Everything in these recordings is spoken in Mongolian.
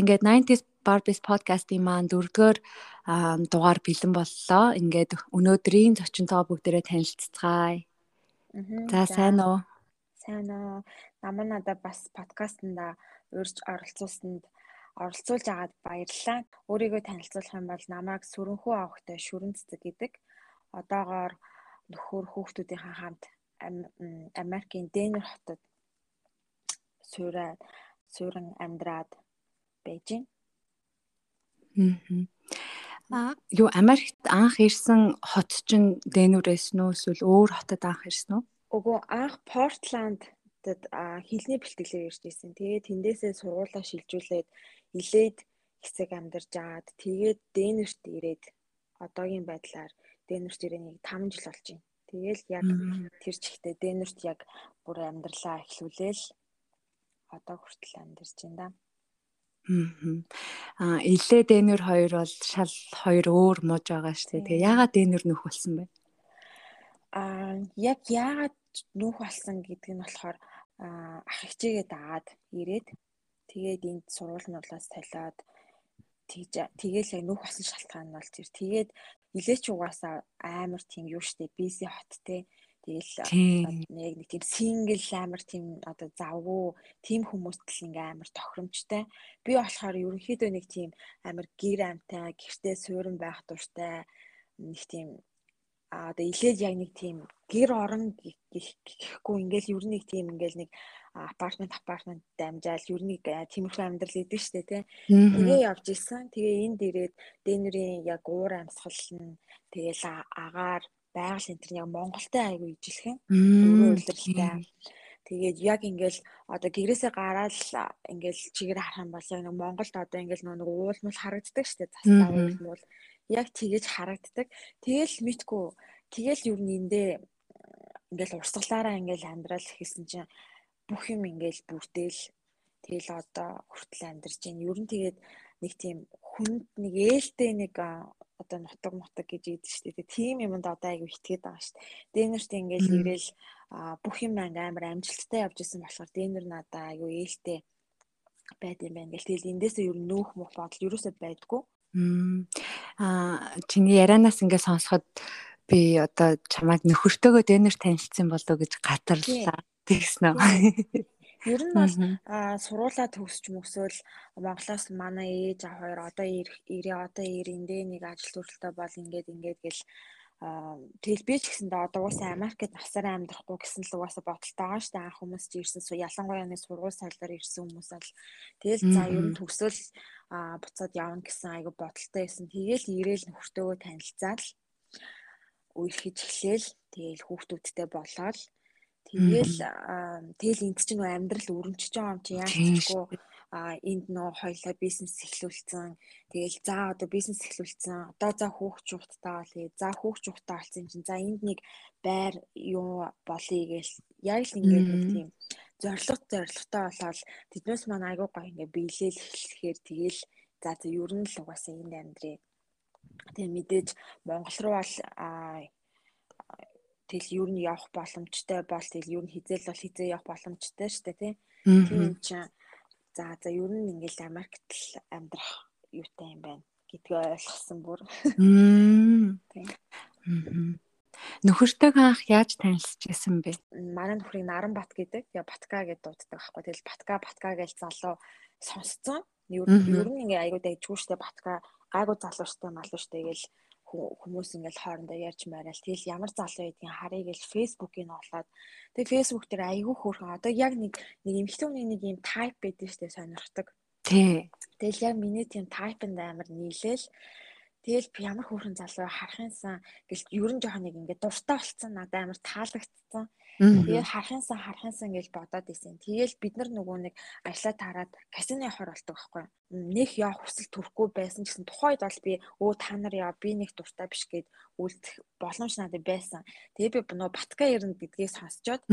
ингээд 90s Barbies podcast-ийн маань дөрөвдүгээр дугаар бэлэн боллоо. Ингээд өнөөдрийн зочинтойгоо бүгдээрээ танилццгаая. За сайн уу? Сайн уу. Намаа надад бас подкастнда урьж оролцуулсанд оролцуулж агаад баярлалаа. Өөрийгөө танилцуулах юм бол намайг сүрэнхүү авахтай шүрэн цэцэг гэдэг. Одоогоор нөхөр хүүхдүүдийн хамт Америкийн Денвер хотод суураад суурин амьдраад байж байна. Аа. Юу Америкт анх ирсэн хот чинь Денүрээс нөө эсвэл өөр хотод анх ирсэн үү? Үгүй анх Портландд хилний бэлтгэлээр ирж ирсэн. Тэгээд тэндээсээ сургуулаа шилжүүлээд илээд хэсэг амьдарч агаад тэгээд Денүрт ирээд одоогийн байдлаар Денүрт ирээ нэг 5 жил болж байна. Тэгээл яг тэр чигтээ Денүрт яг бүр амьдралаа эхлүүлээл одоо хүртэл амьдарч байна да. Аа илээ дэнүр хоёр бол шал хоёр өөр мууж байгаа шүү дээ. Тэгээ яагаад дэнүр нөх болсон бэ? Аа яг яагаад нөх болсон гэдэг нь болохоор ах хичээгээ дагаад ирээд тэгээд энд сургууль нуулаас талаад тэгж тэгээл яг нөх болсон шалтгаан нь бол тэр тэгээд илээч угаасаа амар тийм юу штэ BC хот те Тэгэл яг нэг тийм сингл амар тийм одоо завгүй тийм хүмүүст л ингээм амар тохиромжтой. Би болохоор ерөнхийдөө нэг тийм амар гэр амтай, гэртээ суурин байх дуртай нэг тийм а одоо илээд яг нэг тийм гэр орон гэхгүй ингээл ер нь нэг тийм ингээл нэг апартмент апартмент дамжаал ер нь тиймэрхүү амьдрал идэв штэ тий. Тэгээ явж исэн. Тэгээ энд ирээд дэнэрийн яг уур амьсгал нь тэгээл агаар байгаль энэ төр яг Монголтай айгүй ижилхэн өөрөө үйлдвэрлэлтэй. Тэгээд яг ингээл одоо гэрээсээ гараад ингээл чигээр харах юм бол яг нэг Монголд одоо ингээл нэг уулмал харагддаг штеп застаа уулмал яг тэгэж харагддаг. Тэгэл мэдгүй тэгэл юу нэндээ ингээл урсгалаараа ингээл амьдрал хийсэн чинь бүх юм ингээл бүрдээл тэгэл одоо хүртэл амьдарч байна. Ер нь тэгээд нэг тийм хүнд нэг ээлтэй нэг одоо нутаг мутаг гэж ийдэж штэ. Тийм юмд одоо айгу итгээд байгаа штэ. Дэнерт ингээл ирээл бүх юм амар амжилттай явж исэн болохоор дэнер надаа айгу ээлтэй байд юм байна. Гэл тэгэл эндээсээ ер нь нөөх мөх бодол ерөөсөө байдгүй. Аа чиний ярианаас ингээ сонсоход би одоо чамайг нөхөртөөгөө дэнер танилцсан болов гэж гатарлаа. Тэгсэн үү? Ер нь бол сургуулаа төгсч мөсөөл Монголоос манай ээж аа хоёр одоо ирээ одоо ирэндээ нэг ажил төрөлтөй бол ингээд ингээд гэл тэгэл би ч гэсэндээ одоо уусаа Америкт насаараа амьдрахгүй гэсэн л угаасаа бодолтой байгаа шүү дээ анх хүмүүс чи ирсэн ялангуяа нэг сургууль сайлаар ирсэн хүмүүс л тэгэл за ер нь төгсөөл буцаад явна гэсэн айгу бодолтой байсан. Тэгээл ирээл нөхөртөөгөө танилцаал үерхэж эхлээл тэгээл хүүхдүүдтэй болоод Тэгээл тэгэл энд чинь нөө амьдрал өрөмчж байгаа юм чи яаж чиггүй а энд нөө хоёлаа бизнес эхлүүлсэн. Тэгэл за одоо бизнес эхлүүлсэн. Одоо за хүүхд чухтаа болъё. За хүүхд чухтаа болсон юм чинь за энд нэг байр юу болъё гээл яг л ингээд нэг тийм зориг зоригтой болоод тэднээс маань айгуу гоё ингээд биелэл эхлэхээр тэгэл за за ер нь л угаасаа энд амьдрий. Тэгээ мэдээж Монгол руу бол тэгэл юу нь явах боломжтой бол тэгэл юу нь хизээл бол хизээ явах боломжтой шүү дээ тийм тийм чинь за за ер нь ингээл Америкт л амьдрах юутай юм байна гэдгийг ойлгосон бүр Нөхөртөйгөө анх яаж танилцчихсан бэ? Манай нөхрийг Наранбат гэдэг. Тэгээ Батка гэдээ дууддаг байхгүй. Тэгэл Батка Батка гэж залуу сонсцсон. Ер нь ингээ аягүй дэжгүй штэ Батка гайгүй залуу штэ малуу штэ гэл хүмүүс ингээл хоорондоо ярьж мараал тэгэл ямар залуу байдгийг харъя гэж фэйсбүүкийг олоод тэгээ фэйсбүүк дээр айгүй хөөрхөн одоо яг нэг нэг эмхтэн хүний нэг юм тайп байдаг штэ сонирхдаг. Тий. Тэгэл яг миний тийм тайпнд амар нийлээл Тэгэл ямар хөөрхөн залуу харахынсан гэл ер нь жоохон нэг ингээд дуртай болцсон надад амар таалагдсан. Тэгээд харахынсан харахынсан гэж бодоод исэн. Тэгэл бид нар нөгөө нэг ажлаа таарад казино явахаар болдог байхгүй. Нэх явах хүсэл төрөхгүй байсан гэсэн тухайд бол би өө та нар яа би нэг дуртай биш гэд үлдэх боломж надад байсан. Тэгээ би нөгөө батка ерэн гэдгийг сонсчоод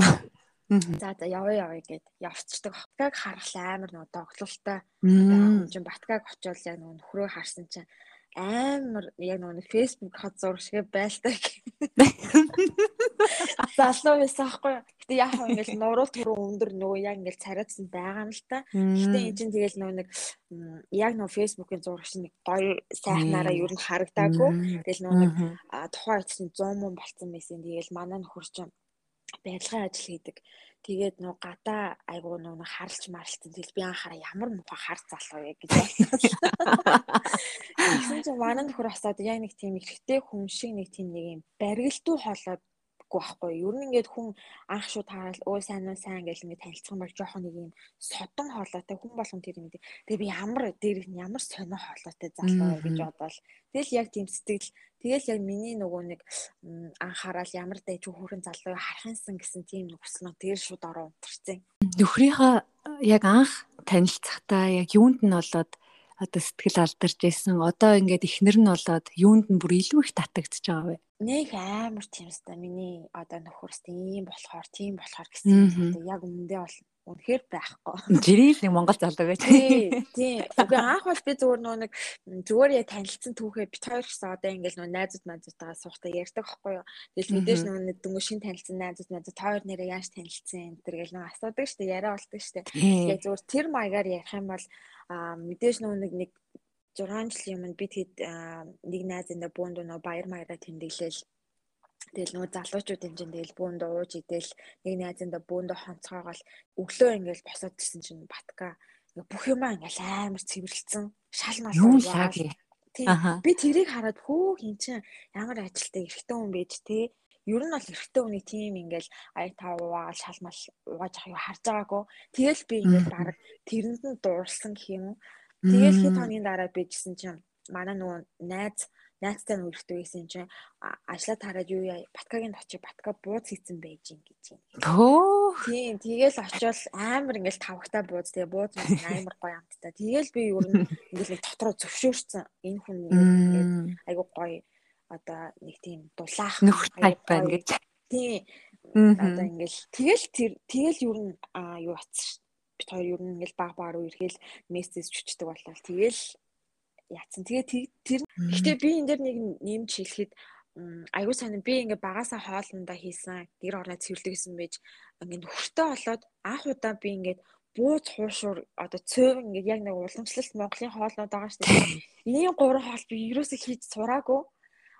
За за яваа яваа гэд явцдаг. Баткаг харахлаа амар нөгөө доглолтой. Хүн чинь баткаг очиод яг нөгөө нөхрөө харсан чинь амар яг нэг фэйсбુક хот зураг шиг байлтай. Залуу байсан аахгүй. Гэтэ яг хөө ингээл нуруу түрүү өндөр нөгөө яг ингээл царайдсан байгаа юм л та. Гэтэ энэ чинь тэгэл нөгөө нэг яг нөгөө фэйсбુકийн зураг шиг нэг гоё сайхнаараа ер нь харагдаагүй. Тэгэл нөгөө нэг тухайн үед чинь 100 мөн болцсон байсан. Тэгэл манай нөхөр чинь барилгын ажил хийдэг. Тэгээд нөө гадаа айгуу нөө харалч маралцсан. Тэгэл би анхаараа ямар муухай хар залуу яа гэж бодлоо. Тэгсэн чинь манай нөхөр асаад яг нэг тийм ихтэй хүн шиг нэг тийм нэг юм барилтуу хоолоод байхгүй байхгүй. Ер нь ингээд хүн анх шууд хараад өө сайн уу сайн гэж ингээд танилцсан бол жоохон нэг юм содон хоолойтой хүн болгон тэр юм. Тэгээ би ямар дээр ямар сонио хоолойтой залуу гэж бодвол тэгэл яг тийм сэтгэл тэгэл яг миний нөгөө нэг анхаарал ямар дайж хүүхэн залуу харахынсан гэсэн тийм нэг нь тэр шууд ороо унтарцیں۔ Нөхрийнхөө яг анх танилцахдаа яг юунд нь болоод одоо сэтгэл алдарч байсан. Одоо ингээд ихнэр нь болоод юунд нь бүр илүү их татагдчихж байгаа вэ? Нэг амар тийм ста миний одоо нөхөрс тийм болохоор тийм болохоор гэсэн. Яг өмнөдөө бол үнэхээр байхгүй. Жирийн нэг Монгол залуу байж. Тий, тий. Үгүй анх бол би зүгээр нөө нэг зүгээр яа танилцсан түүхээ бит хоёр гэсэн одоо ингээл нөө найзууд найзуудтайгаа суухтаа ярьдаг байхгүй юу. Тэгэл мэдээж нөө нэг дөнгөж шин танилцсан найзууд найзууд хоёр нэрээ яаж танилцсан энэ төр гэл нөө асуудаг штэ яриа болдог штэ. Яг зүгээр тэр маягаар ярих юм бол мэдээж нөө нэг нэг 6 жилийн өмнө би тэгэд нэг найзында бөөнд нөө баяр маяраа тэмдэглээл. Тэгэл нөгөө залуучууд чинь тэгэл бөөнд ууж идэл нэг найзында бөөнд хонцгоогоол өглөө ингээл босоод ирсэн чинь батка. Бүх юмаа ингээл амар цэвэрлсэн шал мал юу лаг би тэрийг хараад хөө хин чин ямар ажилтай эрэгтэй хүн байж те ер нь бол эрэгтэй хүний тийм ингээл ая таваа шалмал угааж ах юу харж байгаагүй. Тэгэл би ингээл баг тэрэнд нь дуурсан гэх юм тэгэл хэд хоногийн дараа bijсэн чинь манай нөгөө найз найзтай нь үргэлжтэй байсан чинь ажлаа тараад юу яа баткагийн очи батка бууз хийцэн байж ин гэж юм. Төө. Тийм тэгэл очивол амар ингээл тавхтай бууз тэгээ бууз амар гоё амттай. Тэгэл би ер нь ингээл дотроо зөвшөөрсөн. Энэ хүн айгу гоё одоо нэг тийм дулаах нөхөр тайп байна гэж. Тийм. Одоо ингээл тэгэл тэр тэгэл ер нь юу атсан бит хоёр ер нь ингээл баг баг руу ирэхэл мессеж чүчдэг болол тэгэл яатсан. Тэгээ тэр гэхдээ би энэ дэр нэг нэмж хэлэхэд аюу сайн би ингээ багасаа хоолндоо хийсэн гэр ороо цэвэрлэг гэсэн байж ингээ нөхөртэй болоод анх удаа би ингээд бууз хуушуур одоо цөв ингээд яг нэг уламжлалт Монголын хоолнууд байгаа шүү дээ. Ийм гурван хоол би ерөөсөө хийж сураагүй.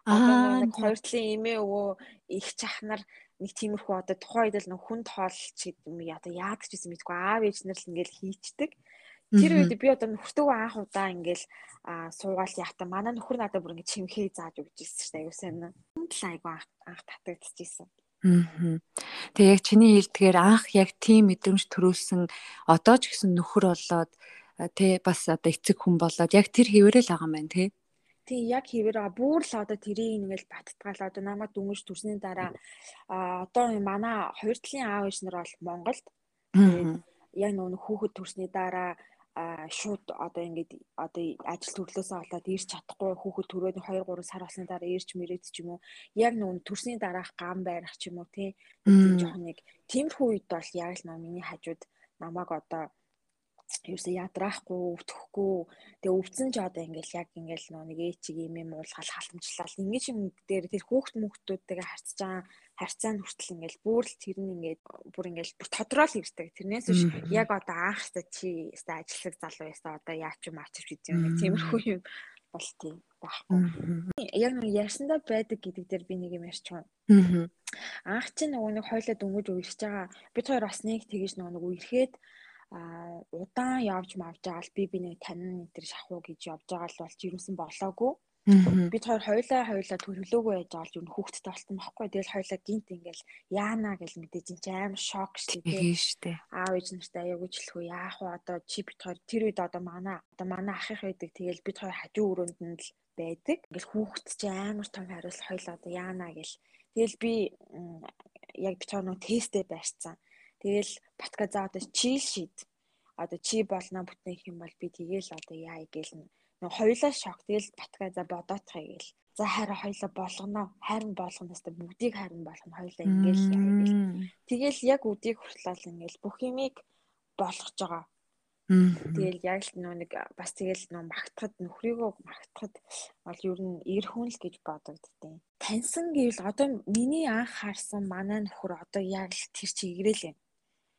Аа нэг хоёр талын эмээ өвөө их чахнар нэг тиймэрхүү одоо тухайн үед л нэг хүнд хоол чи одоо яадаг ч гэсэн мэдгүй аав ээж нар л ингээл хийчдэг. Тэр үед би одоо нөхөртөө анх удаа ингээл суугаал яхта манай нөхөр надад бүр ингээд чимхээ зааж өгч ирсэн шүү дээ аюу сайн. Тал айгу анх анх татагдчихсэн. Тэгээ яг чиний хэлдгээр анх яг тийм мэдрэмж төрүүлсэн одоо ч гэсэн нөхөр болоод тэ бас одоо эцэг хүн болоод яг тэр хэвээрэл байгаа юм байна тий. Тий яг хэвээр байгаа. Бүүр л одоо тэрийг ингээл баттгаал одоо намайг дүнгийн төрсний дараа одоо манай хоёр талын аав ээж нар бол Монголд. Яг нөгөө хүүхэд төрсний дараа шууд одоо ингээд одоо ажил төрлөөсөө болоод ирч чадахгүй хүүхэд төрөөд 2 3 сар болсны дараа ирч мэрээд ч юм уу яг нүүн төрсний дараах гам байрах ч юм уу тийм жоохон нэг тиймэрхүү үед бол яг л миний хажууд намайг одоо юусе ядраахгүй өвтөхгүй. Тэгээ өвцөн ч одоо ингээл яг ингээл нэг ээчиг юм юм уулгаал халамжлал. Ингээд юм дээр тэр хүүхд мөхтүүдтэйгээ харьцаж байгаа харьцаанд хүртэл ингээл бүр л тэр нь ингээд бүр ингээл бүр тодорхойл ирдэг. Тэрнээс биш. Яг одоо анхста чи өстой ажиллах залуу ясаа одоо яач юм аач гэж юм нэг тиймэрхүү юм бол тийм байхгүй яг нэг ярьсандаа байдаг гэдэг дээр би нэг юм ярьч байгаа анх чи нөгөө нэг хойлоо дөнгөж үерч байгаа. Бид хоёр бас нэг тэгэж нөгөө нэг үерхэд а удаан явж мавж байгаа л би би нэг танин энэ төр шахуу гэж явж байгаа л болж ирүүлсэн болоогүй. Бид хоёр хоёлаа хоёлаа төрөлөөгөө яж байгаа л юу хүүхдтэй болсон байхгүй. Тэгэл хоёлаа гинт ингээл яана гэж мэдээж ин аим шок шүү дээ. Тийм Аав ээж нартай аягүй ч хэлэхгүй яах вэ одоо чи бид хоёр тэр үед одоо манай одоо манай ахих байдаг. Тэгэл бид хоёр хажуу өрөөнд нь л байдаг. Ингээл хүүхд чи амар том хариулт хоёлаа одоо яана гэл. Тэгэл би яг бид хоёр нөө тесттэй барьцсан. Тэгэл батка за одоо чийл шийд. Одоо чи болно бүтнэх юм бол би тэгээл одоо яа гээл нэг хоёлаа шок тэгэл батка за бодоотхай гээл. За хараа хоёлаа болгоно. Харин болгоноос та бүгдийг харин болгоно. Хоёлаа ингээл яа гээл. Тэгэл яг үдийг хүртэл ингээл бүх юмыг болгож байгаа. Тэгэл яг л нөө нэг бас тэгэл нөө магтахад нөхрийгөө магтахад бол ер нь эр хүн л гэж бодогдтыг. Таньсан гэвэл одоо миний анх харсан манай нөхөр одоо яг л тэр чигрэл юм.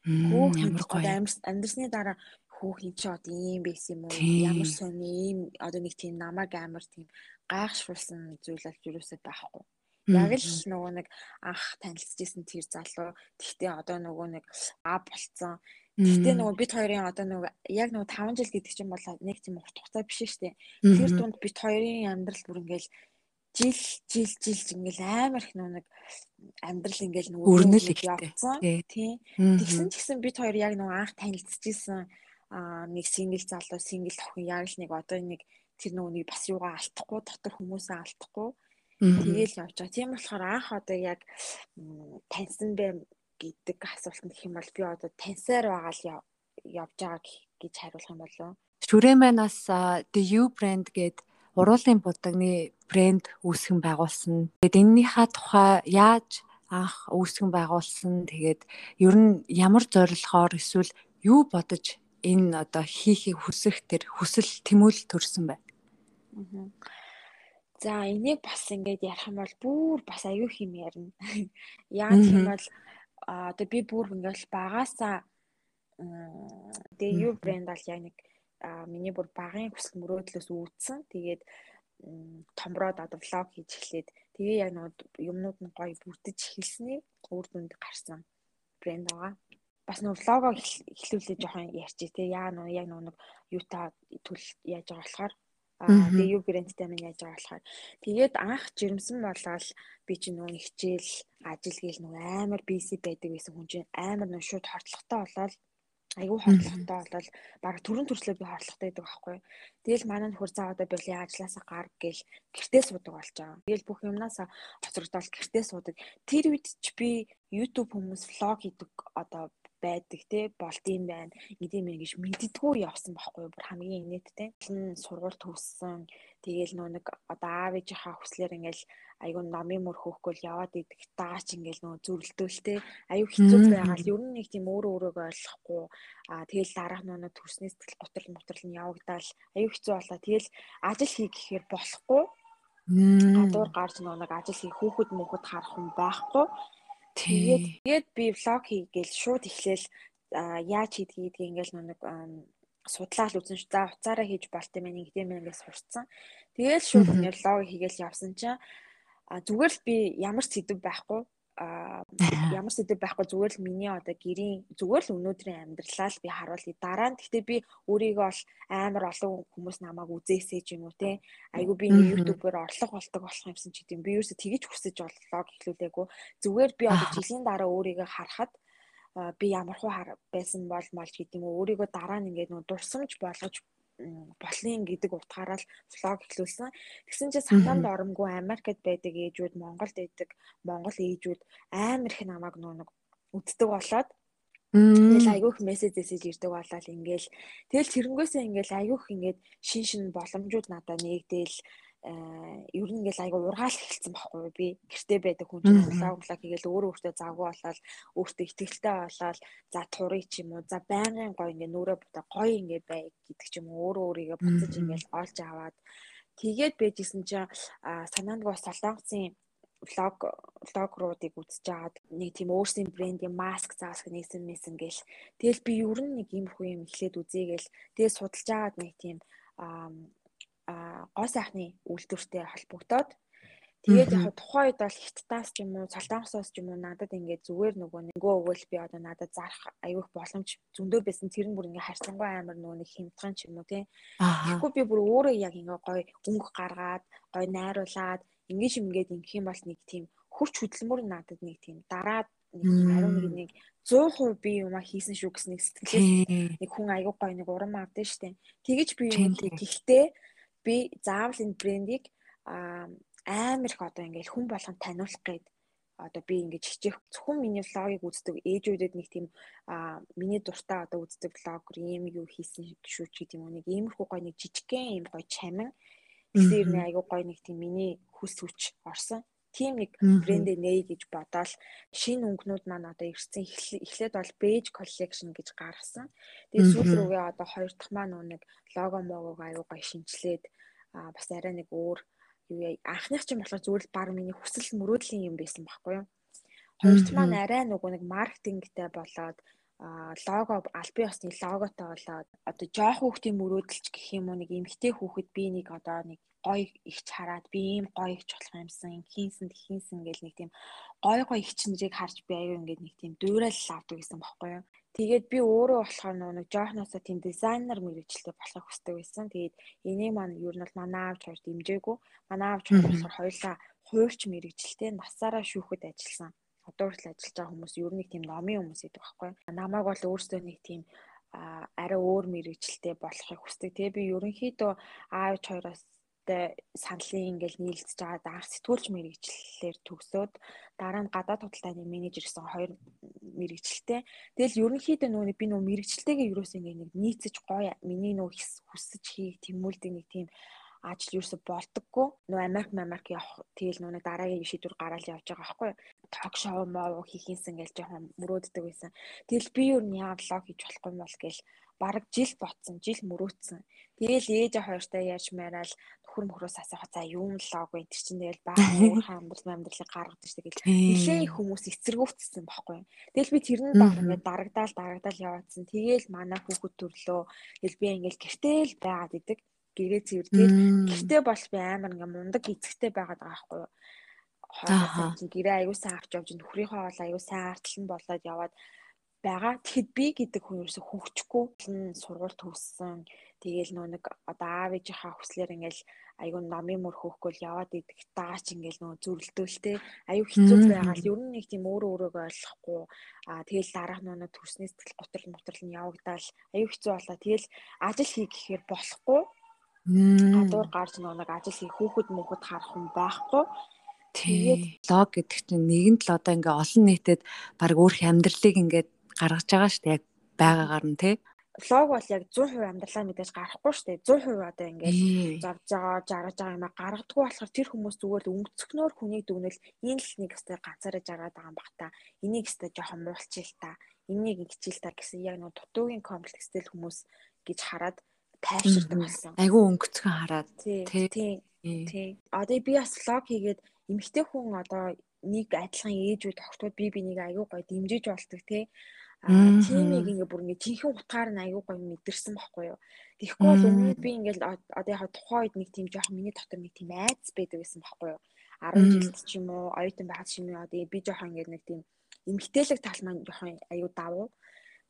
Хөөх ямар гоё амьдсны дараа хөөх ин чи одоо ийм байсан юм уу? Ямар сони ийм одоо нэг тийм намайг амар тийм гайхшруулсан зүйл бол юусоо байхгүй. Яг л нөгөө нэг анх танилцчихсэн тэр залуу. Тэгтээ одоо нөгөө нэг аа болцсон Гэхдээ нөгөө бид хоёрын одоо нөгөө яг нөгөө 5 жил гэдэг чинь бол нэг тийм урт хугацаа биш шүү дээ. Тэр дунд бид хоёрын амьдрал бүр ингээл жил жил жил ингээл амар их нэг амьдрал ингээл нөгөө өрнөл явцсан. Тийм. Тэгсэн ч гэсэн бид хоёр яг нөгөө анх танилцчихсан аа нэг сингл залуу сингл охин яг л нэг одоо нэг тэр нэг бас юугаа алдахгүй дотор хүмүүсээ алдахгүй Тэгээл явж байгаа. Тийм болохоор анх одоо яг таньсан бэ гэдэг асуултанд гэх юм бол би одоо тансаар байгаа л явж байгаа гэж хариулах юм болов. Шүрэмэнаас The You brand гээд уруулын будагны брэнд үүсгэн байгуулсан. Тэгээд энэнийхээ тухай яаж анх үүсгэн байгуулсан. Тэгээд ер нь ямар зорилгоор эсвэл юу бодож энэ одоо хийхийг хүсэх тэр хүсэл тэмүүлэл төрсэн бай. За энийг бас ингээд ярих юм бол бүр бас аюу хэм ярина. Яа гэх юм бол одоо би бүр ингээл багасаа тэгээ юу брэнд бол яг нэг миний бүр багын хүсэл мөрөөдлөөс үүдсэн. Тэгээд томроод одоо влог хийж эхлээд тэгээ яг нэг юмнууд нь гоё бүрдэж эхэлсний үр дүнд гарсан брэнд байгаа. Бас нэг влогоо эхлүүлээ жоохон ярьчих тий. Яа нөө яг нэг юутай төл яаж байгаа болохоор тэгээ юу брэндтэй минь яаж байгаа болохоор тэгээд анх жирэмсэн болоод би чинь нөгөө хичээл ажил гээл нөгөө амар биси байдаг гэсэн хүн чинь амар нөгөө шууд хортлоготой болоод айгүй хордлоготой болол баг төрөн төрслөө би хордлоготой байдаг байхгүй. Тэгэл манай нөхөр цаа одоо боли ажилласаа гар гэл гэртээ суудаг болж байгаа. Тэгэл бүх юмнасаа хоцрогдоод гэртээ суудаг. Тэр үед ч би YouTube хүмүүс влог хийдэг одоо байдаг те болд юм байна. Идэм юм гэж мэддгүү явсан байхгүй бүр хамгийн инээдтэй. Сургууль төгссөн. Тэгээл нөө нэг одоо аав ээжийнхаа хүслээр ингээл айгүй номын мөр хөөхгөө яваад идэх даач ингээл нөө зүрэлдүүлтэй аюу хэцүү байгаа л ер нь нэг тийм өөрөө өөрөөгөө ойлгохгүй. Аа тэгэл дараах нөө төрсний сэтгэл готрол мотрол нь явагдаал аюу хэцүү болоо тэгэл ажил хий гэхээр болохгүй. Гадуур гарч нөө нэг ажил хий хүүхэд мөнхөд харах хүн байхгүй. Тэгээд тэгээд би влог хийгээл шууд эхлээл яаж хийдгийг ингээл нэг судлаад үзэн ш. За уцаараа хийж болт юм нэг тийм ингээс сурцсан. Тэгээл шууд ингээл влог хийгээл явсан чинь зүгээр л би ямар сэдв байхгүй а ямар сэдв байхгүй зүгээр л миний одоо гэрийн зүгээр л өнөөдрийн амьдралаа л би харуулъя. Дараа нь гэхдээ би өөрийгөө бол амар олон хүмүүс намайг үзээсэй ч юм уу те. Айгу би нэг YouTube-ээр орлого болдог болох юмсан ч гэдэм. Би ерөөсө тэгэж хүсэж влог эхлүүлээгүй. Зүгээр би одоо жилийн дараа өөрийгөө харахад би ямар хуу байсан бол малч гэдэг юм уу өөрийгөө дараа нь ингээд нөө дурсамж болгож болын гэдэг утгаараа л влог эхлүүлсэн. Тэгсэн чинь санаанд оромгүй Америкт байдаг ээжүүд, Монголд байдаг Монгол ээжүүд амар их намайг нөө нэг үддэг болоод Тэгэл айгүйх мессеж эсэж ирдэг болол ингээл тэгэл тэрнгөөсөө ингээл айгүйх ингээд шин шин боломжууд надад нэгдээл ер нь ингээл айгу ургаал эхэлсэн байхгүй би гэртээ байдаг хүн чинь влог влог хийгээл өөрөө өөртөө завгүй болоод өөртөө ихтгэлтэй болоод за турыг ч юм уу за байнгын гоё ингээ нүрэ бутаа гоё ингээ бай гэдэг ч юм уу өөрөө өөрийгөө буцаж ингээл олж аваад. Тэгээд байжсэн чинь санаанд гоо солонгоцын влог влогруудыг үзэж агаад нэг тийм өөрсдийн брендийн маск заасх нээсэн мэсэн гээл тэгэл би ер нь нэг иймэрхүү юм эхлээд үзээгээл тэгээ судалж агаад нэг тийм гоо сайхны үйлдвэртэй холбогдоод. Тэгээд яг тухайн үед бол хиттаас ч юм уу цалтангосоос ч юм уу надад ингээд зүгээр нөгөө нөгөө өгөөл би одоо надад зарах аюух боломж зөндөө байсан. Тэр нь бүр ингээд харьцангуй амар нөгөө нэг хямдхан ч юм уу тий. Тэгэхгүй би бүр өөрөө яг ингээд гой өнгө гаргаад гой найруулад ингээд юм ингээд ингэх юм бол нэг тийм хурц хөдөлмөр надад нэг тийм дараад нэг ариун нэг нэг 100% би юма хийсэн шүү гэсэн нэг сэтгэлээс нэг хүн аягүй гой нэг урам авдсан штэ. Тэгэж би юм гэхдээ би заавал энэ брендийг амар их одоо ингээл хүн болгонд таниулах гээд одоо би ингэж хичээх зөвхөн миний влогийг үздэг ээжүүдэд нэг тийм а миний дуртай одоо үздэг влогер ийм юу хийсэн шүү ч гэдэг юм уу нэг иймэрхүү гой нэг жижигхэн ийм гой чамин. Тэгэхээр нэг айгуу гой нэг тийм миний хүс хүч орсон тийм нэг брэндээ нэй гэж бодоол. Шинэ өнгөнүүд маань одоо ирсэн. Эхлээд бол beige collection гэж гаргасан. Тэгээд сүүл рүүгээ одоо хоёр дахь маань нэг лого могог аюу гай шинчлээд бас арай нэг өөр юу яа анхных чинь болохоор л баг миний хүсэл мөрөөдлийн юм байсан байхгүй юу. Хоёр дахь маань арай нөгөө нэг маркетингтэй болоод лого албан ёсны логотой болоод одоо жоох хүүхдийн мөрөөдөлч гэх юм уу нэг эмгтэй хүүхэд би нэг одоо нэг гоё ихч хараад би ийм гоё ихч болох юмсан хийнсэн хийнсэн гэл нэг тийм гоё гоё ихч нарыг харж би аюу ингээд нэг тийм дуурайл авдаг гэсэн бохоггүй юу. Тэгээд би өөрөө болохоор нэг жоохносоо тийм дизайнер мэрэгчлээ болохыг хүсдэг байсан. Тэгээд энийг маань ер нь бол манай аавч хоёр дэмжээгүй. Манай аавч хоёр болохоор хоёулаа хуурч мэрэгчлээ насаараа шүүхэд ажилласан одоо хүртэл ажиллаж байгаа хүмүүс ер нь тийм номын хүмүүс гэдэг байхгүй. Намайг бол өөрсдөө нэг тийм арай өөр мэрэгчлээ болохыг хүсдэг. Тэгээ би ерөнхийдөө аавч хоёроос саналын ингээл нийлцэж байгаа анх сэтгүүлч мэрэгчлэлээр төгсөөд дараа нь гадаад худалдааны менежер гэсэн хоёр мэрэгчлэлтэй. Тэгэл ерөнхийдөө нөгөө би нөгөө мэрэгчлэлтэйгээ юусэн ингээ нэг нийцэж гоё миний нөгөө хүсэж хийх тэмүүлдэг нэг тийм ажил юусе болдоггүй. Нөө Америк Америк явах тэгэл нөө дараагийн шийдвэр гараад явж байгаа байхгүй. Ток шоу моо хийхийнсэн гэж жоохон мөрөөддөг байсан. Тэгэл би юу нэг влог хийж болохгүй юм бол гэл бараг жил ботсон, жил мөрөөдсөн. Тэгэл ээж хоёртой яаж маяраал нөхөр мөхрөөс асуух за юу л лог тэр чинь тэгэл баа уурхай амьдрал амьдралыг гаргадаг шүү дээ. Нилээ их хүмүүс эцэргүүцсэн байхгүй. Тэгэл би тэрний баг ингээд дарагдаал дарагдаал яваадсан. Тэгэл манай хүүхэд төрлөө. Тэгэл би ингээд гэртээ л байгаад идэг гэрээ цэвэр. Тэгээд гэртээ бол би амар ингээ мундаг эцэгтэй байгаад байгаа байхгүй юу. Хоолой чинь гэрээ аюусаа авч явж нөхрийнхөө хоол аюусаа арталн болоод яваад байгаа. Тэгэхэд би гэдэг хүн ерөөсө хөвчгүй сургууль төгссөн. Тэгээл нөө нэг одоо аав ээжийнхаа хүслээр ингээл аюу номын мөр хөөхгөл яваад идэх даач ингээл нөө зүрэлдүүлтэй аюу хэцүү байгаа л ер нь нэг тийм өөрөө өөрөөгөө ойлгохгүй. Аа тэгэл дараах нөө төрсний сэтгэл готрол мотрол нь явагдаал аюу хэцүү болоо тэгэл ажил хий гэхээр болохгүй. Гадуур гарч нэг ажил хийх хүүхэд мөхөд харах хүн байхгүй. Тэгээд лог гэдэг чинь нэгэн л одоо ингээ олон нийтэд баг өөрх амьдралыг ингээд гаргаж байгаа шүү дээ. Яг байгаагаар нь тий. Лог бол яг 100% амьдралаа мэдээж гарахгүй шүү дээ. 100% одоо ингээд завж байгаа, жаргаж байгаа юм а гаргадаггүй болохоор тэр хүмүүс зүгээр л өнгөцгнөөр хүнийг дүгнэл энэ л нэг өстэй ганцаараа жаргаад байгаа юм бах та. Энийг өстэй жоохон муулчих л та. Энийг ингэчих л та гэсэн яг нэг дутуугийн комплекстэй л хүмүүс гэж хараад тайвширдаг болсон. Айгүй өнгөцгөн хараад тий. Тий. Одоо би бас влог хийгээд эмэгтэй хүн одоо нэг адилхан ээжүүд тогтвол би бинийг айгүй гоё дэмжиж болдог тий. Аа тиймийг ингээ бүр ингээ жинхэнэ утгаар нь айгүй гоё мэдэрсэн байхгүй юу. Тэгэхгүй бол өмнөд би ингээл одоо яг тухайн үед нэг тийм жоохон миний дотор нэг тийм айц байдаг гэсэн байхгүй юу. 10 жилд ч юм уу оюутан юм уу одоо би жоохон ингээ нэг тийм эмгтээлэг тал маань жоохон аюу давуу.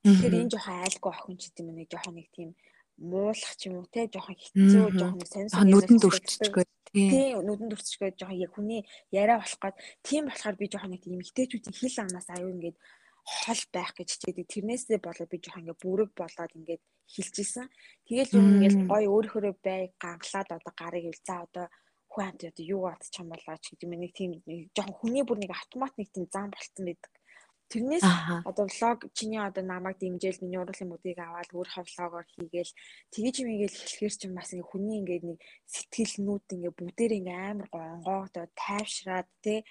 Тэгэхээр энэ жоохон айлгүй охин ч гэдэг юм нэг жоохон нэг тийм муулах ч юм уу те жоохон хэцүү жоохон сонь нүдэнд өрччихгүй тий нүдэнд өрччихгүй жоохон яг хүний яриа болох гээд тийм болохоор би жоохон нэг тийм эмгтээчүүдийн хил амнаас аюу ингээд хол байх гэж хичээдэг. Тэрнээсээ болоод би жоохон ингээ бүрэг болоод ингээд хилжсэн. Тэгэл юм ингээд гой өөрөөрөө бай ганглаад одоо гарыг ил за одоо хүн амт одоо юу гад чам болоо ч гэдэг юм нэг тийм жоохон хүний бүр нэг автомат нэг тийм зам болцсон байдаг. Тэрнээс одоо влог чиний одоо намайг дэмжээл миний урлагийн мөдийг аваад өөрийнхөө влогоор хийгээл тэгэж юм ингээл хэлэхэр чинь бас ингээ хүний ингээ нэг сэтгэлнүүд ингээ бүгдээр ингээ амар гоо онгоогдоо тайвшраад те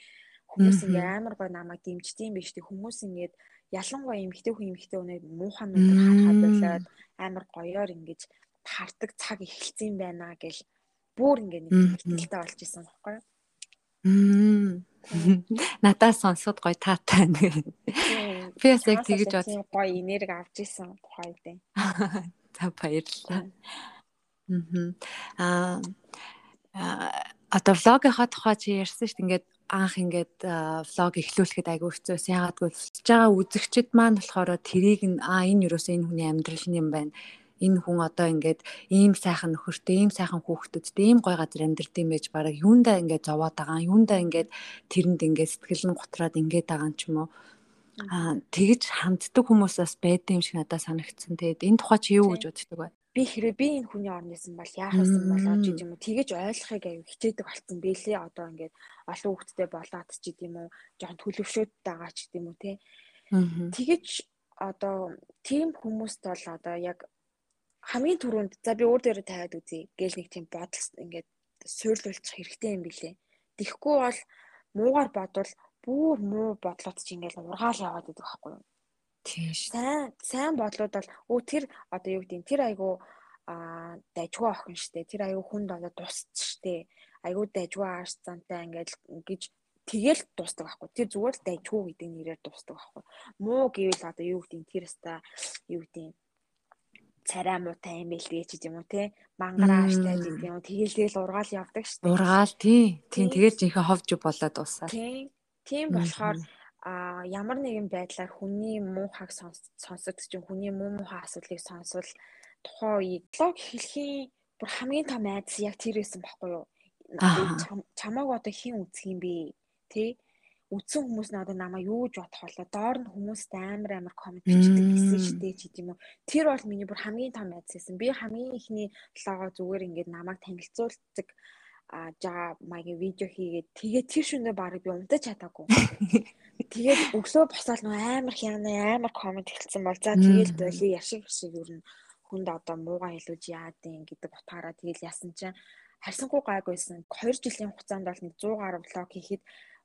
хүмүүс ингээ амар гоо намайг дэмждэм биш те хүмүүс ингээд ялангуяа эмхтэй хүн эмхтэй үнэ муухай нүдээр харахад болоод амар гоёор ингэж хардаг цаг эхэлсэн байна гэл бүр ингээ нэг ихтэй болж исэн баггүй юу Надаас сонсоод гоё таатай байна. Би бас яг тэгэж бод. Гоё энерги авч исэн тухай дээ. За баярлалаа. Аа одоо влогийнхаа тухай чи ярьсан шүү дээ. Ингээд анх ингээд влог эхлүүлэхэд айгүй хэцүүс. Яагаад гэвэл болж байгаа үзэгчд маань болохоор тэрийг нь аа энэ юуроос энэ хүний амьдрал юм байна энэ хүн одоо ингээд ийм сайхан нөхөртэй, ийм сайхан хүүхдүүдтэй, ийм гой газар амьдард юм байж бараг юундаа ингээд зовоод байгаа, юундаа ингээд тэрэнд ингээд сэтгэл нь готраад ингээд байгаа юм ч юм уу. Аа тэгж ханддаг хүмүүс бас байд юм шиг надад санагдсан. Тэгээд энэ тухай чи юу гэж боддог вэ? Би хэрэг би энэ хүний орнойсэн бол яах вэ болоо ч юм уу? Тэгэж ойлгохыг аюу хичээдэг болсон бэлээ. Одоо ингээд олон хүүхдтэй болоод ч гэдэм үү жоохон төлөвшөөд байгаа ч гэдэм үү те тэгэж одоо тийм хүмүүст бол одоо яг хамгийн түрүүнд за би өөр дээрээ тавиад үзье. Гээл нэг тийм бодол ингээд суйрлуулчих хэрэгтэй юм билэ. Тэгэхгүй бол муугаар бодвол бүр муу бодлоод чи ингээл ургаал яваад идэх байхгүй юу? Тийш. Сайн сайн бодлууд бол өө тэр одоо юу гэдэг тэр айгу а дайггүй охин штэ. Тэр айгу хүнд одоо тусч штэ. Айгу дайггүй ааш зантай ингээл гэж тэгэл дуустдаг байхгүй. Тэр зүгээр л дайггүй гэдэг нэрээр дуустдаг байхгүй. Муу гэвэл одоо юу гэдэг тэр өста юу гэдэг царай муутай юм бэлгээ ч гэдэм үү те мангарааштай гэдэг юм тэгэл тэгэл ургаал явдаг штэ. Ургаал тий. Тийм тэгэл жинхэнэ ховж болоод дуусаа тийм тийм болохоор а ямар нэгэн байдлаар хүний муухайг сонсоод чинь хүний муу муухай асуудлыг сонсвол тухайн үеийг блог хэлхийн бүр хамгийн том айдас яг тэр байсан байхгүй юу? Чамааг одоо хэн үзэх юм бэ? Тий үдсэн хүмүүс нь одоо намайг юу гэж бодох болоо доор нь хүмүүст амар амар комент бичдэг гэсэн дээ ч гэдэм үү? Тэр бол миний бүр хамгийн том айдас байсан. Би хамгийн ихний блогоо зүгээр ингээд намайг танилцуулдаг а жаа маягийн видео хийгээд тэгээд тэр шөнө баг би унтаж чадаагүй. Тэгээд өглөө босоод нөө амар хяна амар комент хэлсэн бол за тэгээд боли яшиг шиг юу н хүнд одоо муугаа хэлүүлж яад юм гэдэг утгаараа тэгэл ясан чинь харьсангүй гайгүйсэн 2 жилийн хугацаанд бол нэг 100 гаруй блог хийхэд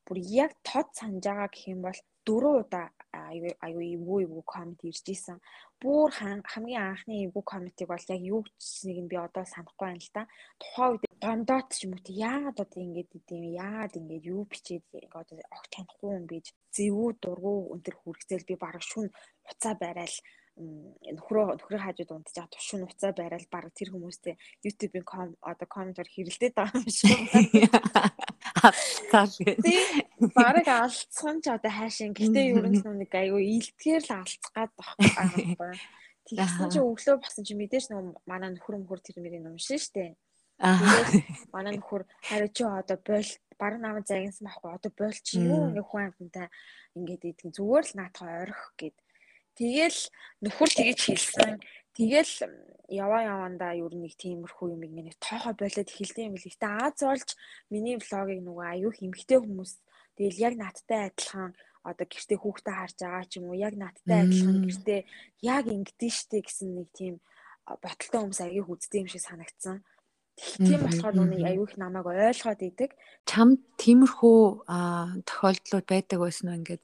бүр яг тод санаж байгаа гэх юм бол дөрөв удаа аюу аюу эвгүй эвгүй комент ирж исэн. Бүр хамгийн анхны эвгүй комментиг бол яг юу гэснийг нь би одоо санахгүй байна л да. Тухайн үед гондоот ч юм уу яагаад одоо ингэж идэм яагаад ингэж юу бичээд одоо огт танихгүй юм биж зэвүү дургу өнтер хүрхцэл би бараг шүн хуцаа барайл нөхрөө нөхрийн хажууд унтжаа тушин уцаа байрал баг тэр хүмүүстэй YouTube-ийн ком одоо комментор хэрэлдээд байгаа юм шиг байна. Цааш гээ. Бараг алдсан ч одоо хайшин. Гэтэ ер нь нэг айгүй илтгэр л алдцах гад байхгүй. Тэгсэн чи өглөө басан чи мэдээж нэг манай нөхөр мөхөр тэр мэрийг уншин штэ. Тэгээд манай нөхөр харин чи одоо бойл бараг намайг загинсан байхгүй. Одоо бойл чи юу ингээ хүн амтантай ингээд идэх зүгээр л наатах орих гэд Тэгэл нөхөр тэгэж хэлсэн. Тэгэл яваа явандаа ер нь нэг тиймэрхүү юм нэг тоохоо болоод хэлдэг юм бэл. Гэтэ Аз болж миний влогийг нөгөө аюу хэмхтэй хүмүүс тэгэл яг надтай адилхан одоо гэртээ хүүхдээ харж байгаа ч юм уу яг надтай адилхан гэртээ яг ингэдэж штэ гэсэн нэг тийм боталтай хүмүүс аяг үздэг юм шиг санагдсан. Тийм болохоор нүний аюу их намайг ойлгоод идэг. Чамд тиймэрхүү тохиолдлууд байдаг байсан уу? Ингээд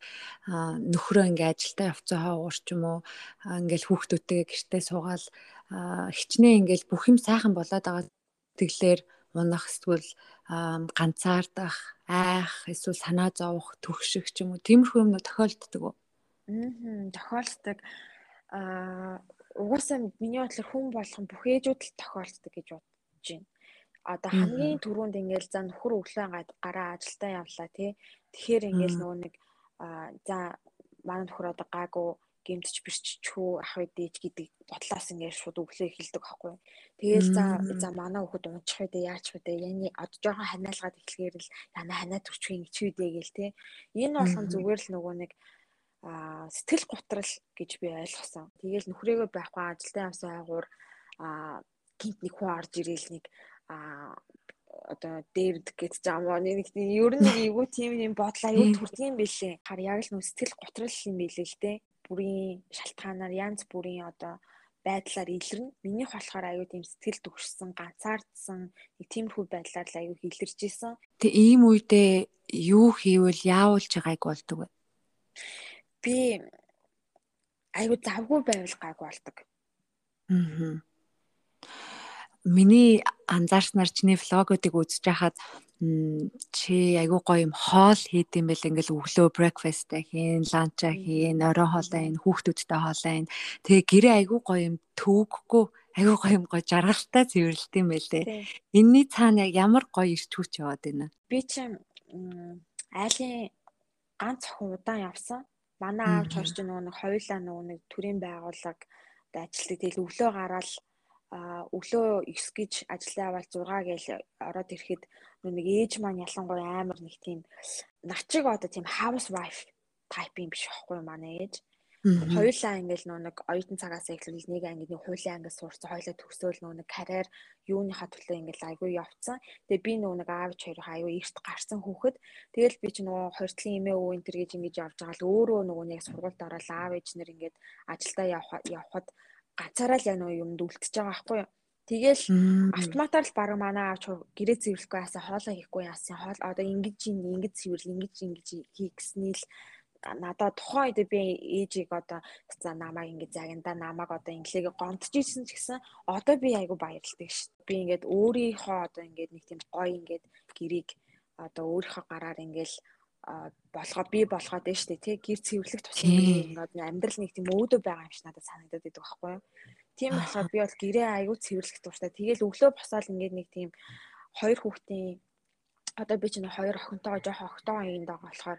нөхрөө ингээд ажилдаа явцгаа уур ч юм уу ингээд хүүхдүүдтэйгээ гэртээ суугаал хичнээн ингээд бүх юм сайхан болоод байгаа тэглэр унах эсвэл ганцаардах, айх, эсвэл санаа зовох, төгших ч юм уу тиймэрхүү юм тохиолддог уу? Аа, тохиолддог. Аа, угаасаа миний бодлоор хүн болгон бүх ээжүүд л тохиолддог гэж бод бодож байна. Одоо хамгийн түрүүнд ингээл за нөхөр өглөө гараа ажилдаа явлаа тий. Тэгэхээр ингээл нөгөө нэг за манай нөхөр одоо гаагүй гэмтэж бэрччихүү ах үдээч гэдэг бодлоос ингээд шууд өглөө эхэлдэг байхгүй. Тэгээл за за манай хүүхэд унчих үедээ яач үедээ яны одоо жоохон ханиалгаад эхлэхээр л яна ханаа төрчих юм чи үдээ гээл те. Энэ болгон зүгээр л нөгөө нэг а сэтгэл готрал гэж би ойлгосон. Тэгээл нөхрөөгөө байхгүй ажилдаа явсан айгуур а гинт нэг хүн орж ирээл нэг а одоо дээрдэх гэж жамаа нэг ер нь эвгүй тийм юм бодол аюу төрдөг юм бэлээ. Хар яг л нөө сэтгэл готрол юм бэлээ л дээ. Бүрийн шалтгаанаар янз бүрийн одоо байдлаар илэрнэ. Минийх болохоор аюу тийм сэтгэл төгссөн, ганцаардсан нэг тиймэрхүү байдлаар л аюу илэрч исэн. Тэг ийм үедээ юу хийвэл яавуулж байгааг болдог вэ? Би аюу завгүй байвал гайг болдог. Аа миний анзаарснаар чиний влогуудыг үзэж хахад чи айгуу гоё юм хоол хийд юм бэл ингээл өглөө брекфаст хийн, ланча хийн, орой хоолой ийн, хүүхдүүдтэй хоолой ийн. Тэгээ гэрээ айгуу гоё юм төвөггүй айгуу гоё юм гоё жаргалтай цэвэрлэлт юм байлээ. Энийний цаана ямар гоё ирч хүч яваад байна. Би чи айлын ганц охин удаан явсан. Манай аав чорч нөгөө нэг хоёулаа нөгөө нэг төрийн байгууллага ажилтдаг. Тэгэл өглөө гараад өглөө 9 гэж ажлаа аваад 6 гээл ороод ирэхэд нэг ээж маань ялангуяа амар нэг тийм начиг одоо тийм house wife type юм биш байхгүй манай ээж. Хоёулаа ингээл нөө нэг оюутан цагаас эхлүүл нэг ангид нэг хуулийн ангид сурсан хоёулаа төгсөөл нөө нэг карьер юуныхаа төлөө ингээл айгүй явцсан. Тэгээ би нөө нэг аавч хоёр айгүй эрт гарсан хүүхэд. Тэгэл би ч нөгөө хортлын эмээ өвөө энэ төр гэж ингэж явж байгаа л өөрөө нөгөө нэг сургуульд ороод аав ээж нэр ингээд ажилдаа явхад ганцаараа л яг нөгөө юмд үлдчихэж байгаа байхгүй юу. Тэгэл автоматар л баг манай аавч гэрээ цэвэрлэхгүй яасан хоолоо хийхгүй яасан хоол одоо ингэж ингэж цэвэрлэл ингэж ингэж хий гэсний л надад тухайн үед би ээжийг одоо за намайг ингэ загинда намайг одоо инглигээ гомдчихсэн ч гэсэн одоо би айгу баярлдаг ш. Би ингээд өөрийнхөө одоо ингээд нэг тийм гоё ингээд гэрийг одоо өөрийнхөө гараар ингээл болгоо би болгоод байна дээ тий гэр цэвэрлэх тусам ингээд амьдрал нэг тийм өөдөө байгаа юм шиг надад санагдаад байдаг байхгүй юу? Тийм болохоор би бол гэрээ аягүй цэвэрлэх дуртай. Тэгэл өглөө босоод ингээд нэг тийм хоёр хүүхдийн одоо би чинь хоёр охинтойгоо жоох охтойгоо юм даа болохоор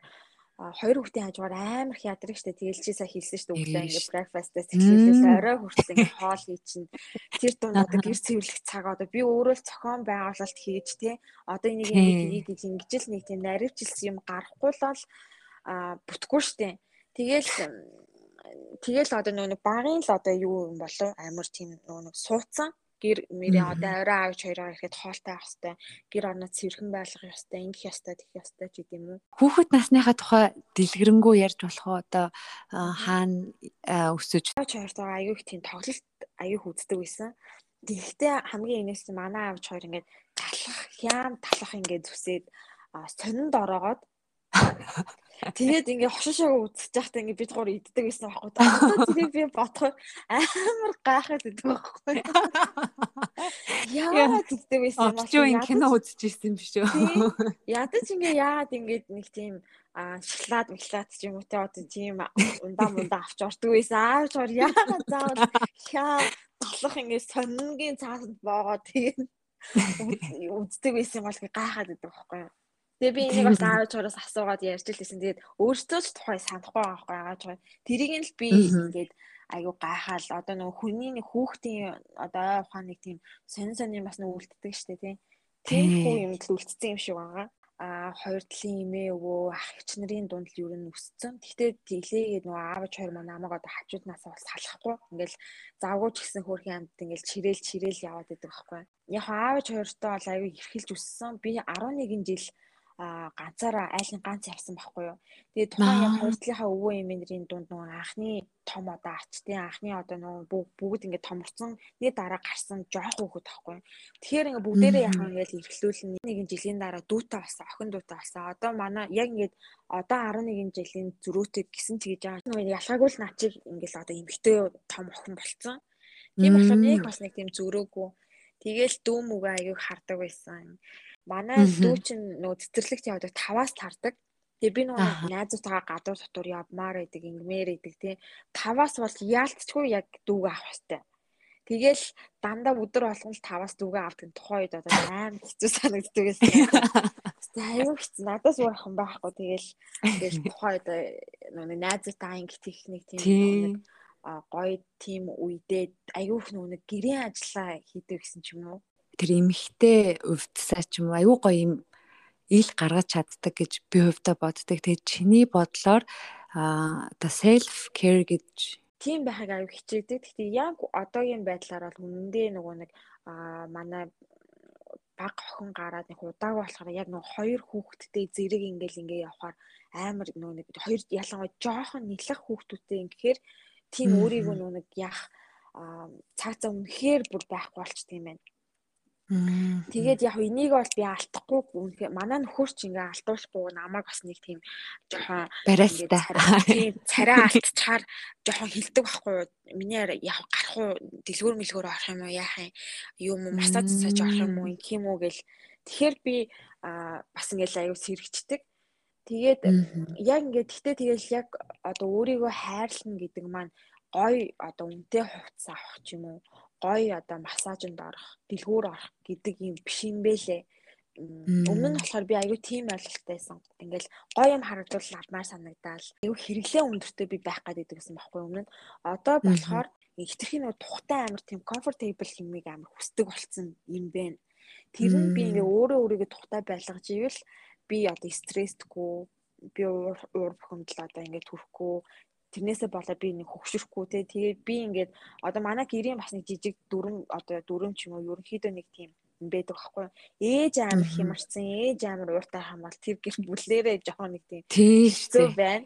хоёр хүүхдийн хажуугаар амар их ядраг штэ тэгэл чи сая хэлсэн штэ өглөө ингээ breakfast-аас эхлүүлээс орой хүртэл ингээ хоол хий чинь. Тэр дунд одоо гэр цэвэрлэх цаг одоо би өөрөө л цохон байгуулалт хийж те. Одоо энийг ингээ хийж ингэж л нэг тийм наривчилсан юм гарахгүй л бол бүтггүй штэ тэгэл тэгэл одоо нөгөө багын л одоо юу юм болов? Амар тийм нөгөө суудсан гэр мэрээ одоо орой аавч хоёроо ирэхэд хоолтой авах хэвээр гэр орноо цэвэрхэн байлгах хэвээр ингэх хэвээр тэгэх хэвээр ч гэдэм үү. Хүүхэд насныхаа тухай дэлгэрэнгүй ярьж болох уу одоо хаана өсөж аавч хоёртойгоо аягүй их тийм тоглолт аягүй хүздэг байсан. Тэгэхдээ хамгийн энэс манай аавч хоёр ингээд талах хям талах ингээд зүсээд сонинд ороогоод Тэгээд ингээ хошошоо үзэж байхдаа ингээ бид гур иддэг байсан байхгүй. Тэрийг би бодохоор амар гайхаад идэв байхгүй. Яагаад иддэг байсан юм бэ? Очоо кино үзэж ирсэн юм биш үү? Ядаж ингээ яагаад ингээд нэг тийм а шоколад мэллад ч юм уу те одоо тийм ундаа мундаа авч ордог байсан. Аавч ор яагаад заавал хаа толох ингээ сонингийн цаасанд боогоо тийм үздэг байсан бол гайхаад идэв байхгүй. Тэгээ би энийг бас аавч хоороос асуугаад ярьж лээсэн. Тэгээд өөртөө ч тухай санахгүй байгаа байхгүй аавч. Тэрийг нь л би ингээд айгу гайхаал одоо нөгөө хүний нэг хүүхдийн одоо ухаан нэг тийм сонин сонин бас нэг үлддэг штэ тий. Тийм хүү юм л үлдсэн юм шиг байгаа. А хоёр талын эмээ өвөө ах ич нарын дунд л юу н өссөн. Гэхдээ тэлээгээд нөгөө аавч хоёр маань намайг одоо хажууднаас бол салахгүй. Ингээл завгүй ч гэсэн хөөрхөн амт ингээл чирээл чирээл яваад байдаг байхгүй. Яг аавч хоёртой бол аюу эрхэлж өссөн. Би 11 жил ганцаараа айлын ганц явсан байхгүй юу. Тэгээд тухайн яг хоёр талынхаа өвөө эмээнэрийн дунд нөгөө анхны том одоо ачтын анхны одоо нөгөө бүгд ингээд томорсон нэг дараа гарсан жоох хүүхэд байхгүй. Тэгэхээр ингээд бүгдээрээ яхаа ингээд эргэлүүлэн нэгэн жилийн дараа дүүтэй болсон, охин дүүтэй болсон. Одоо манай яг ингээд одоо 11 жилийн зөрүүтэй гисэн ч гэж байгаа. Нөгөө ялгаагүй л начиг ингээд одоо эмгтэй том охин болцсон. Тийм болохоор нэг бас нэг тийм зөрөөгүй. Тэгэл дүүм үгээ аяг хардаг байсан. Манай дүү чинь нөгөө цэцэрлэгт явдаг таваас тардаг. Тэгээ би нөгөө найзуудтайгаа гадуур дотор явмаар байдаг, ингэмээр байдаг тий. Таваас бол яалтчгүй яг дүүгээ авах хэрэгтэй. Тэгэл дандаа өдөр болгон л таваас дүүгээ авдаг тухайн үед одоо амар хэцүү санагддаг. Тэгээ аюу хэцүү надаас уурах юм байхгүй. Тэгэл тэгэл тухайн үед нөгөө найзуудтай анги техник тийм гоё тийм үедээ аюу их нөгөө гэрээ ажиллаа хийдэг гэсэн ч юм уу тэр эмхтэй өвдсаа ч юм аюу гоё юм ил гаргаж чаддаг гэж би хувьдаа боддог. Тэгээд чиний бодлоор а оо self care гэж тийм байхыг аюу хичээдэг. Гэхдээ яг одоогийн байдлаар бол үнэндээ нөгөө нэг а манай баг охин гараад нэг удааг болохоор яг нэг хоёр хүүхэдтэй зэрэг ингээл ингээ явахаар амар нөгөө нэг хоёр ялангуяа жоохон нэлэх хүүхдүүдтэй ингэхээр тийм өөрийгөө нөгөө нэг яах цаацаа үнэхээр бүр байхгүй болчт юм байна. Тэгээд яг энийг бол би алдахгүй үнэхээр манай нөхөр ч ингээ алдуулахгүй намайг бас нэг тийм жоохон барайстай царай алдчихаар жоохон хилдэг байхгүй. Миний яг гарах уу дэлгүүр мэлгүүр орох юм уу яах юм? Юм масаж цааж орох юм уу? Юм уу гэл. Тэгэхээр би бас ингээл аюу сэрэгчдэг. Тэгээд яг ингээд гэтээ тэгэл яг одоо өөрийгөө хайрлна гэдэг маань гой одоо үнтэй хувцас авах ч юм уу гоё одоо массажинд орох, дэлгүүр орох гэдэг юм биш юм бэлээ. Өмнө нь болохоор би аюу тийм ойлголттой байсан. Ингээл гоё юм харагдвал авмаар санагдаал. Аюу хэрэглээ өндөртөө би байх гэдэг гэсэн байхгүй өмнө нь. Одоо болохоор хитрхийн нэг тухтай амар тийм comfortable хэмиг амар хүсдэг болсон юм байна. Тэр нь би ингээ өөрөө өөрийгөө тухтай байлгаж ивэл би одоо стресстгүй би уур бухимдал одоо ингээд төрөхгүй тэрнээсээ болоо би нэг хөвгшөрөхгүй те. Тэгээд би ингээд одоо манай гэрийн бас нэг жижиг дүрм одоо дүрм ч юм уу ерөнхийдөө нэг тийм байдаг байхгүй ээж амар хямарсан ээж амар ууртай хамаал тэр гэр бүлээрээ жоохон нэг тийм хэцүү байна.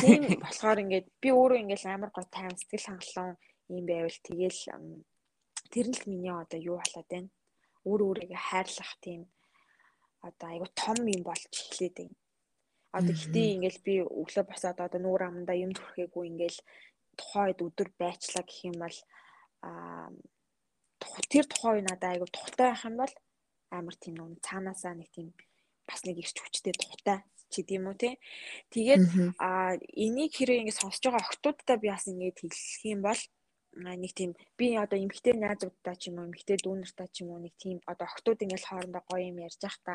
Тийм болохоор ингээд би өөрөө ингээд амар гоо тайван сэтгэл хангалуун юм байвал тэгээл Тэр нь л миний одоо юу болоод байна. Өөр өөрийгөө хайрлах тийм одоо айгу том юм болж байна. Одоо гэтээ ингээл би өглөө босоод одоо нүүр амандаа юм төрхээгүй ингээл тухайд өдөр байчлаа гэх юм бол аа тэр тухай надад айгу тухтай байх юм бол амар тийм нэг цаанаасаа нэг тийм бас нэг ирч хүчтэй тухтай чи тийм үү те. Тэгээд а энийг хэрэг ингэ сонсож байгаа охтуудтай би бас ингэ хэлэх юм бол нэг тийм би одоо эмгтэй найзуудтай ч юм уу эмгтэй дүүнэртэй ч юм уу нэг тийм одоо охтууд ингээл хоорондоо гоё юм ярьж явах та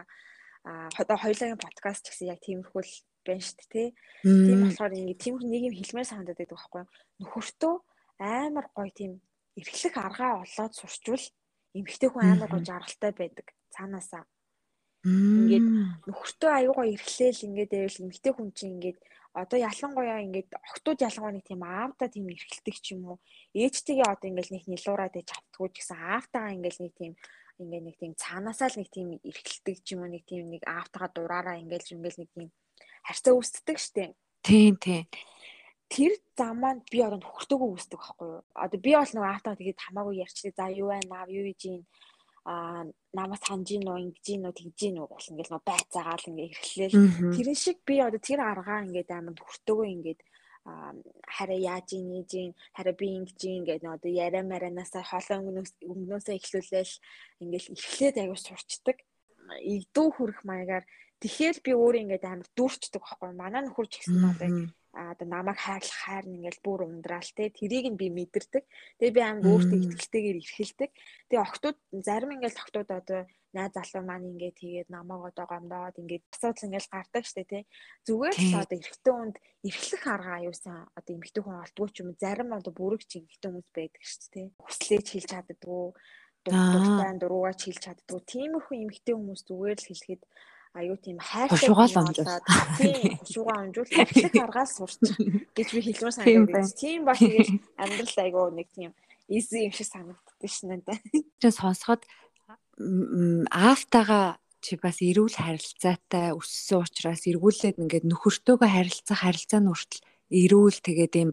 одоо хоёулагийн подкаст гэсэн яг тиймэрхүү л байна шүү дээ тий. Тийм болохоор ингэ тиймэрхүү нэг юм хэлмээр санагдаад байдаг байхгүй юу. Нөхөртөө амар гоё тийм эрхлэх аргаа олоод сурчвал эмгтэй хүн амар гоё жаргалтай байдаг цаанаасаа. Ингээд нөхөртөө аюугаа эрхлээл ингээд байвал эмгтэй хүн чинь ингээд одоо ялангуяа ингээд охтууд ялангуяа нэг тийм аавда тийм эрхэлдэг ч юм уу ээжтэйгээ одоо ингээд нэг нилуураад ээж автгүй ч гэсэн аавтайгаа ингээд нэг тийм ингээд нэг тийм цаанаасаа л нэг тийм эрхэлдэг ч юм уу нэг тийм нэг аавтайгаа дураараа ингээд ингээд нэг тийм харьцаа үүсдэг штеп. Тийм тийм. Тэр замаанд би одоо нөхөртөөгөө үүсдэг байхгүй юу? Одоо би бол нэг аавтайгаа тэгээд хамаагүй ярьчлаа. За юу байна аав юу хийж юм а намаас ханж гин үү ингэж гин үү тэгж гин үү гэл ингээл байцаагаал ингээ эрхлээл тэрэн шиг би одоо тэр аргаа ингээд амар хүртөөгөө ингээд хараа яаж ийн ийж ийн хараа би ингэж ийн гэдэг одоо яриа мараанасаа хоолой өнгнөөс өнгнөөсөө эхлүүлээл ингээл эрхлээд аягүй сурчдаг. Игдүү хүрэх маягаар тэгэхээр би өөрөө ингээд амар дүүрчдэг байхгүй манай нөхөр ч гэсэн одоо одоо намайг хайрлах хайр нь ингээл бүр ундраал те тэрийг нь би мэдэрдэг. Тэгээ би амар өөртөө ихтэйгээр эрхэлдэг. Тэгээ охтууд зарим ингээл охтууд одоо найз залуу маань ингээд тэгээд намайг одоо гомдоод ингээд асуудал ингээл гардаг штэ те. Зүгээр л одоо эрэгтэй хүнд эрхлэх арга аюусан одоо эмэгтэй хүн олдгүй ч юм зарим одоо бүрэг чи эмэгтэй хүмүүс байдаг штэ те. Хүслээж хэлж чаддгүй дуртай дуруугаа чилж чаддгүй. Тиймэрхүү эмэгтэй хүмүүс зүгээр л хэлэхэд аюу тийм хайртай хушуугаал амжуул. Тийм хушуугаа амжуул эхлэх аргаас сурч гэж би хэлмээр санагдав. Тийм ба тэгэл амьдрал аюу нэг тийм easy юм шиг санагддаг шнэ надад. Чи сонсоход аавтайгаа чи бас эрүүл харилцаатай өссөн учраас эргүүлээд ингээд нөхөртөөгөө харилцах харилцааны хүртэл эрүүл тэгээд ийм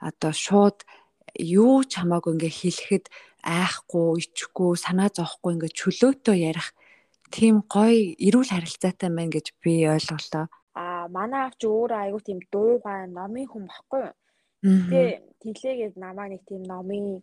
одоо шууд юу ч хамаагүй ингээ хэлэхэд айхгүй ичихгүй санаа зовхгүй ингээ чөлөөтөө ярих тийм гоё эрүүл харилцаатай байна гэж би ойлголоо. Аа манай авч өөрөө айгүй тийм дуугай номын хүн баггүй. Тэгээ тэлээгээд намаа нэг тийм номын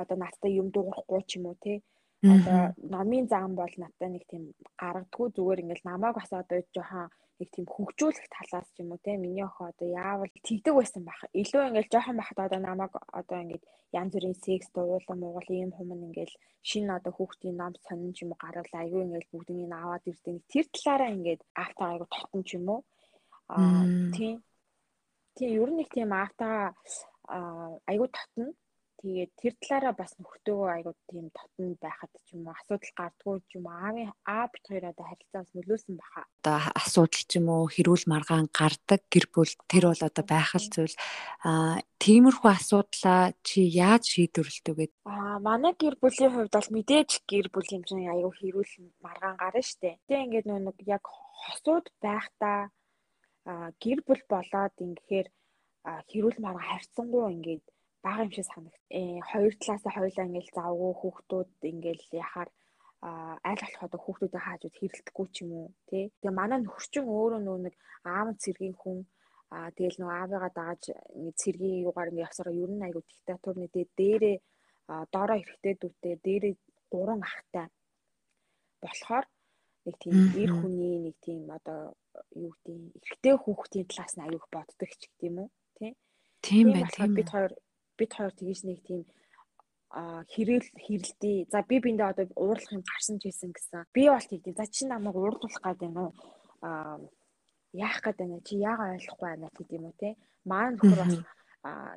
одоо надтай юм дуурахгүй ч юм уу те. Одоо номын зам бол надтай нэг тийм гаргадгүй зүгээр ингээл намааг бас одоо жоохон нэг тийм хөгжүүлэх талаас ч юм уу те миний охин одоо яавал тэгдэг байсан байх. Илүү ингээл жоохон байхад одоо намайг одоо ингээд янз бүрийн секс дуулан муугал ийм хүмүүс ингээл шинэ одоо хүүхдийн ном сонин ч юм уу гаргал айгүй ингээл бүгднийг аваад ирдэг. Тэр талаараа ингээд автаа айгүй тотон ч юм уу. Аа тийм. Тийм ер нь нэг тийм автаа айгүй тотно. Тэгээд тэр талаараа бас нөхдөөгөө айгуу тийм татна байхад ч юм уу асуудал гардггүй ч юм уу аавын аа бит хоёр одоо харилцаас нөлөөсөн баха. Одоо асуудал ч юм уу хэрүүл маргаан гардаг гэр бүл тэр бол одоо байх л зүйл. Аа тиймэрхүү асуудлаа чи яаж шийдвэрлэдэг вэ? Аа манай гэр бүлийн хувьд бол мэдээж гэр бүл хэмжээ айгуу хэрүүл маргаан гарна штэ. Тэгээ ингээд нэг яг хосууд байхдаа гэр бүл болоод ингэхээр хэрүүл маргаан харьцангуй ингээд бага юм шиг санагд. Э хоёр талаасаа хоёулаа ингээл завгүй хүүхдүүд ингээл яхаар айл болох одоо хүүхдүүдээ хааж үз хэрэлдэхгүй ч юм уу тий. Тэгээ манай нөхөрчин өөрөө нөө нэг аав цэргийн хүн аа тэгэл нөө аавыгаа дааж нэг цэргийн юугаар ингээ явсараа ер нь айгу диктатурны дээрээ доороо эрэхтэй дүүтэй дээрээ гурван ахтай болохоор нэг тийм эр хүний нэг тийм одоо юу гэдэг эрэхтэй хүүхдийн талаас нь аюух боддог ч юм уу тий. Тийм байх. Бид хоёр бид хоёр тэгэж нэг тийм а хэрэл хэрэлдээ. За би биндээ одоо уурлах юм гарсан ч байсан гэсэн. Би бол тэгдээ. За чи намайг уурлуулах гээд байна уу? а яах гээд байна чи яага ойлгохгүй байна гэдэг юм уу те. Маань нөхөр бас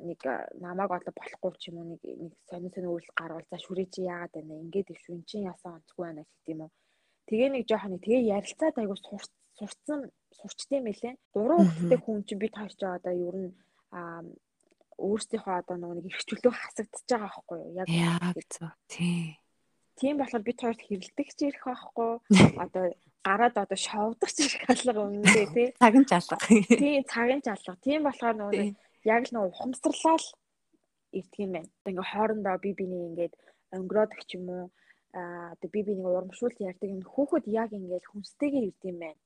нэг намайг одоо болохгүй ч юм уу нэг нэг сонин сонин үйл гарвал за шүрээ чи яагаад байна ингээд их шүн чин ясаа онцгүй байна гэдэг юм уу. Тэгээ нэг жоох нэг тэгээ ярилцаад айгу сурцсан сурчдсан мэлээ. Гурван хүүхэдтэй хүн чинь бид хоёр ч одоо ер нь өөрсдийнхөө одоо нэг эрхчлөө хасагдчихж байгаа байхгүй юу? Яг яг зөв. Тий. Тийм болохоор бид хоёрт хэрэлдэг ч ирэх байхгүй. Одоо гараад одоо шовдох ч ирэх алга өмнөдөө тий. Цагын ч алга. Тий, цагын ч алга. Тийм болохоор нөгөө яг л нөгөө ухамсарлал ирдэг юм байна. Ингээ хоорондоо би биний ингээд өнгөрөөдөг ч юм уу а одоо би би нэг урамшуулт ярьдаг юм хүүхэд яг ингээд хүнстэйгээ ирдэм байх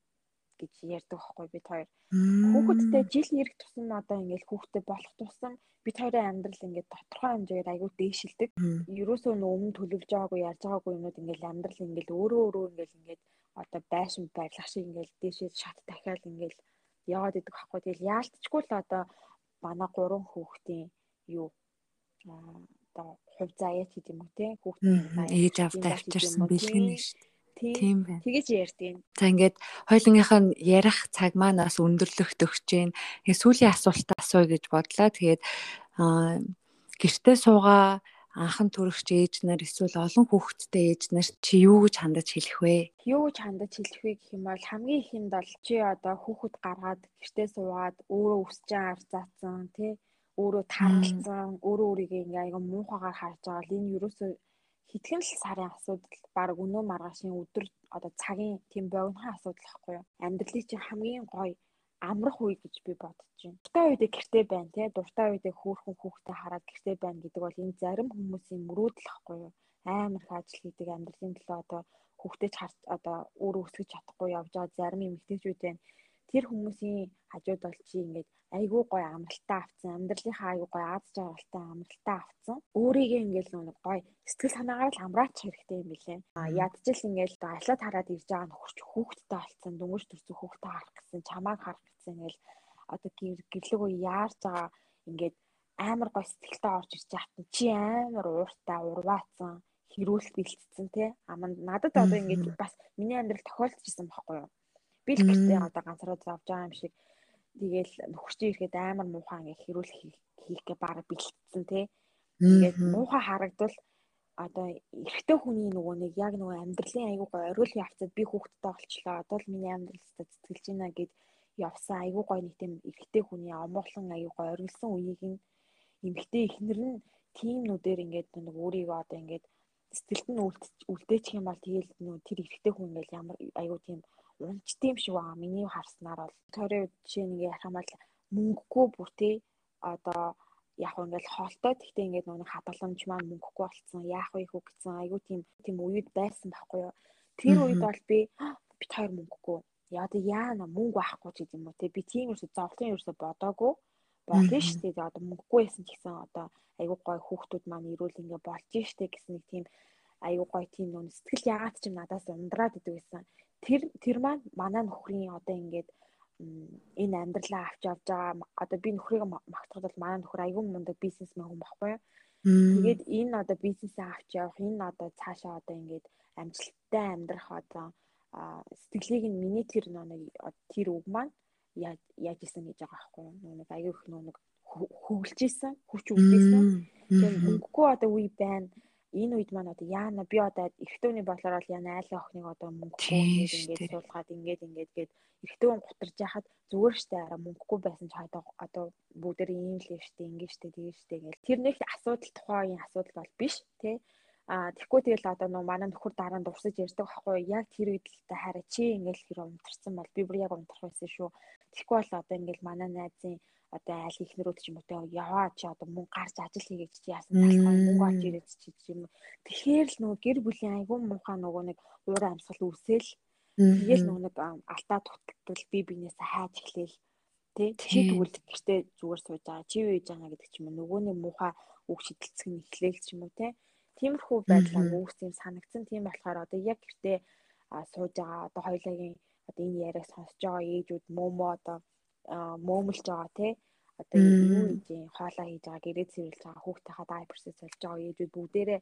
гэж ярьдаг байхгүй бид хоёр. Хүүхэдтэй жил ирэх тусам одоо ингээд хүүхдтэй болох тусам бид хоёрын амьдрал ингээд тодорхой хэмжээгээр аягүй дээшилдэг. Ерөөсөө нөө өмнө төлөвлөж байгаагүй ярьж байгаагүй юмуд ингээд амьдрал ингээд өөрөө өөрөө ингээд ингээд одоо байшин байрлах шиг ингээд дээшээ шат дахиад ингээд яваад идэх байхгүй. Тэгэл яалтчгүй л одоо манай гурван хүүхдийн юу одоо хувь заяа ч гэдэм үү те хүүхдийн ээж авдаа авчирсан бэлгэн шүү дээ. Тийм байна. Тэгэж ярьдیں۔ За ингээд хоёлынх нь ярих цаг маань бас өндөрлөх төгч जैन. Тэгээ сүүлийн асуултаа асууя гэж бодлоо. Тэгээд гэртээ суугаа анхан төрөгч ээж нар эсвэл олон хүүхэдтэй ээж нар чи юу гэж хандаж хэлэх вэ? Юу гэж хандаж хэлэх вэ гэх юм бол хамгийн ихэнд бол чи одоо хүүхэд гаргаад гэртээ суугаад өөрөө өсөж байгаа арзаацсан тий өөрөө таарлцсан өөрөө өөрийгөө ингээ айгаа муухайгаар харж байгаа л энэ юуроос хитгэн л сарын асуудал баг өнөө маргаашийн өдөр одоо цагийн тийм богинохон асуудал байхгүй юу? Амьдралын чинь хамгийн гоё амрах үе гэж би бодож байна. Дуртай үедээ гэртээ байна тий. Дуртай үедээ хөөхөн хүүхдээ хараад гэртээ байна гэдэг бол энэ зарим хүмүүсийн мөрөөдөл байхгүй юу? Амар их ажил хийдэг амьдралын төлөө одоо хүүхдээ харж одоо өөрөө өсгөж чадахгүй явж байгаа зарим эмэгтэйчүүд байна тэр хүмүүсийн хажууд бол чи ингээд айгүй гоё амралтаа авцсан амьдралынхаа айгүй гоё аз жаргалтай амралтаа авцсан өөрийгөө ингээд нэг гоё сэтгэл санаагаар л амраач хэрэгтэй юм билээ. А ядчил ингээд ажлаад хараад ирж байгаа нөхөрч хүүхдтэй болцсон дөнгөж төрсөн хүүхдээ харах гэсэн чамааг харах гэсэн ингээд одоо гэрлэг үе яарч байгаа ингээд амар гоё сэтгэлтэй орж ирж яхад чи амар ууртай урваацсан хэрүүлт бэлтцсэн те. А надад одоо ингээд бас миний амьдрал тохиолдож исэн байхгүй юу Би л гэртээ одоо ганцаараа завж байгаа юм шиг тэгээл нөхөрчөө ирэхэд амар муухай ингээ хэрүүл хийх гэ бараг бэлтцсэн тий. Тэгээд муухай харагдвал одоо эрэгтэй хүний нөгөө нэг яг нөгөө амьдралын айгүй гой ориул явцад би хүүхдтэй болчлоо. Одоо л миний амьдралтай сэтгэлж байна гэд явсан айгүй гой нэг тийм эрэгтэй хүний омоглон айгүй гой оргилсан үеийг нь эмэгтэй ихнэр нь тийм нүдээр ингээд нэг өөрийгөө одоо ингээд сэтгэлд нь үлдээчих юм бол тэгэл нөө тэр эрэгтэй хүн ингээл ямар айгүй тийм унцтай юм шиг байгаа. Миний харснаар бол тойрын жишээ нэг ярих юм бол мөнгөгүй бүр тий одоо яг ингээл хоолтой. Гэхдээ ингээд нүг хадгаламж маань мөнгөгүй болцсон яах вэ хүү гэсэн айгүй тийм тийм үед байсан байхгүй юу? Тэр үед бол би бит хоёр мөнгөгүй. Яа одоо яана? Мөнгө байхгүй ч гэдэм үү те би тийм ерөөсө зовлон ерөөсө бодоогүй болно шүү дээ одоо мөнгөгүй байсан ч гэсэн одоо айгүй гой хүүхдүүд маань ирүүл ингээ болж штэ гэсэн нэг тийм айгүй гой тийм нөө сэтгэл ягаад ч юм надаас ундраад идэв гэсэн тэр тэр маань манай нөхрийн одоо ингээд энэ амьдралаа авч явж байгаа одоо би нөхрийг магтахад бол манай нөхөр аягүй мундаг бизнесмен хүн байхгүй юу. Тэгээд энэ одоо бизнесээ авч явах энэ одоо цаашаа одоо ингээд амжилттай амьдрах одоо сэтгэлийг нь миний тэр нэг тэр үг маань яаж исэн гэж байгаа байхгүй юу. Нэг аягүй их нэг хөвлөж исэн, хүч өгдөөсөн. Тэгээд мөнгөгүй одоо үе байна энэ үед маань одоо яана би одоо эрэгтөөний болохоор бол яана айлын охиныг одоо мөнгөгүй ингээд суулгаад ингээд ингээд гээд эрэгтөө гутарж яхад зүгээр штэ араа мөнгөгүй байсан ч хойдоо одоо бүгдээр ийм л юм штэ ингээд штэ тэгээ штэ гэл тэр нэг асуудал тухайн асуудал бол биш тий. А тэгэхгүй тэгэл одоо нөө манай нөхөр дараа нь дурсаж ярьдаг байхгүй яг тэр үед л та хараа чи ингээл хэр унтарсан бол би бүр яг унтарх байсан шүү. Тэгэхгүй бол одоо ингээл манай найзын одоо айл ихнэрүүд ч юм уу те яваа чи одоо мөнгө гарч ажил хийгээд чи яасан талхаа мөнгө олж ирээд чи юм. Тэгэхээр л нөгөө гэр бүлийн айгүй муухай нөгөө нэг уур амьсгал үүсэл. Тэгэл нөгөө нэг алдаа тутал би бинээсээ хайж эхлээл. Тий чи тэгвэл гэртээ зүгээр сууж байгаа чи юу хийж байгаа гэдэг ч юм уу. Нөгөөний муухай үг шидэлцэх нь эхлээл ч юм уу тий тиймэрхүү байдлаар үүсэм санагдсан. Тийм болохоор одоо яг гэртээ сууж байгаа одоо хоёулагийн одоо энэ яриаг сонсож байгаа ээжүүд мөмө одоо мөмөлж байгаа тий одоо юу хийж хоолоо хийж байгаа гэрээ цэвэрлж байгаа хүүхдийнхаа дайперсээ солиж байгаа ээжүүд бүгдээрээ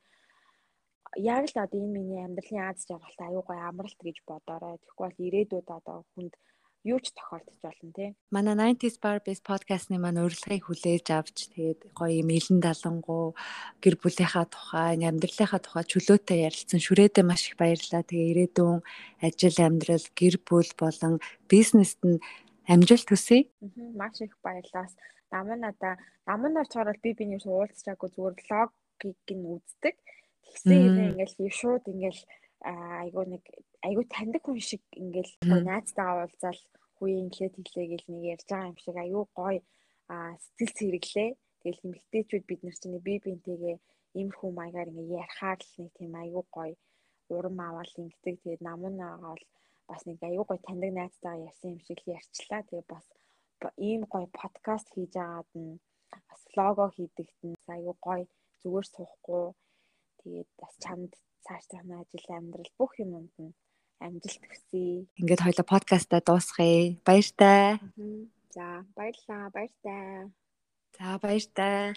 яг л одоо энэ миний амьдралын аз жаргалтай аюу гай амралт гэж бодоорой. Тэгэхгүй бол ирээдүйд одоо хүнд юу ч тохиолдож болно тий. Манай 90s Bar Base podcast-ны маань урилгыг хүлээж авч тэгээд гоё юм элен далангуу гэр бүлийнхаа тухай, амьдралынхаа тухай чөлөөтэй ярилцсан шүрээдээ маш их баярлалаа. Тэгээ ирээдүйн ажил амьдрал, гэр бүл болон бизнест нь амжилт хүсье. Маш их баярлалаа. Намын надаа намын очоор би биний уулзчаагүй зүгээр логик нь үздэг. Тэгсэн хэрэг ингээл шууд ингээл айгуу нэг айгуу таньдаг хүн шиг ингээл найзтайгаа уулзаал хүүе инглээд хэлээ гэл нэг ярьж байгаа юм шиг айгуу гоё сэтгэл цэвэрлээ. Тэгэл эмэгтэйчүүд бид нар чинь бие биентэйгээ иймэрхүү маягаар ингээ ярихаар л нэг тийм аюу гоё урам аваад ингэдэг. Тэгээд намуунаага бол бас нэг аюу гоё таньдаг найзтайгаа ярьсан юм шиг л ярьчлаа. Тэгээд бас ийм гоё подкаст хийж агаад нь бас лого хийдэгт нь аюу гоё зүгээр суухгүй. Тэгээд бас чамд цаашдын ажил амьдрал бүх юмд нь амжилт хүсье. Ингээд хоёлоо подкастаа дуусгая. Баяртай. За баярлалаа. Баяртай. За баяртай.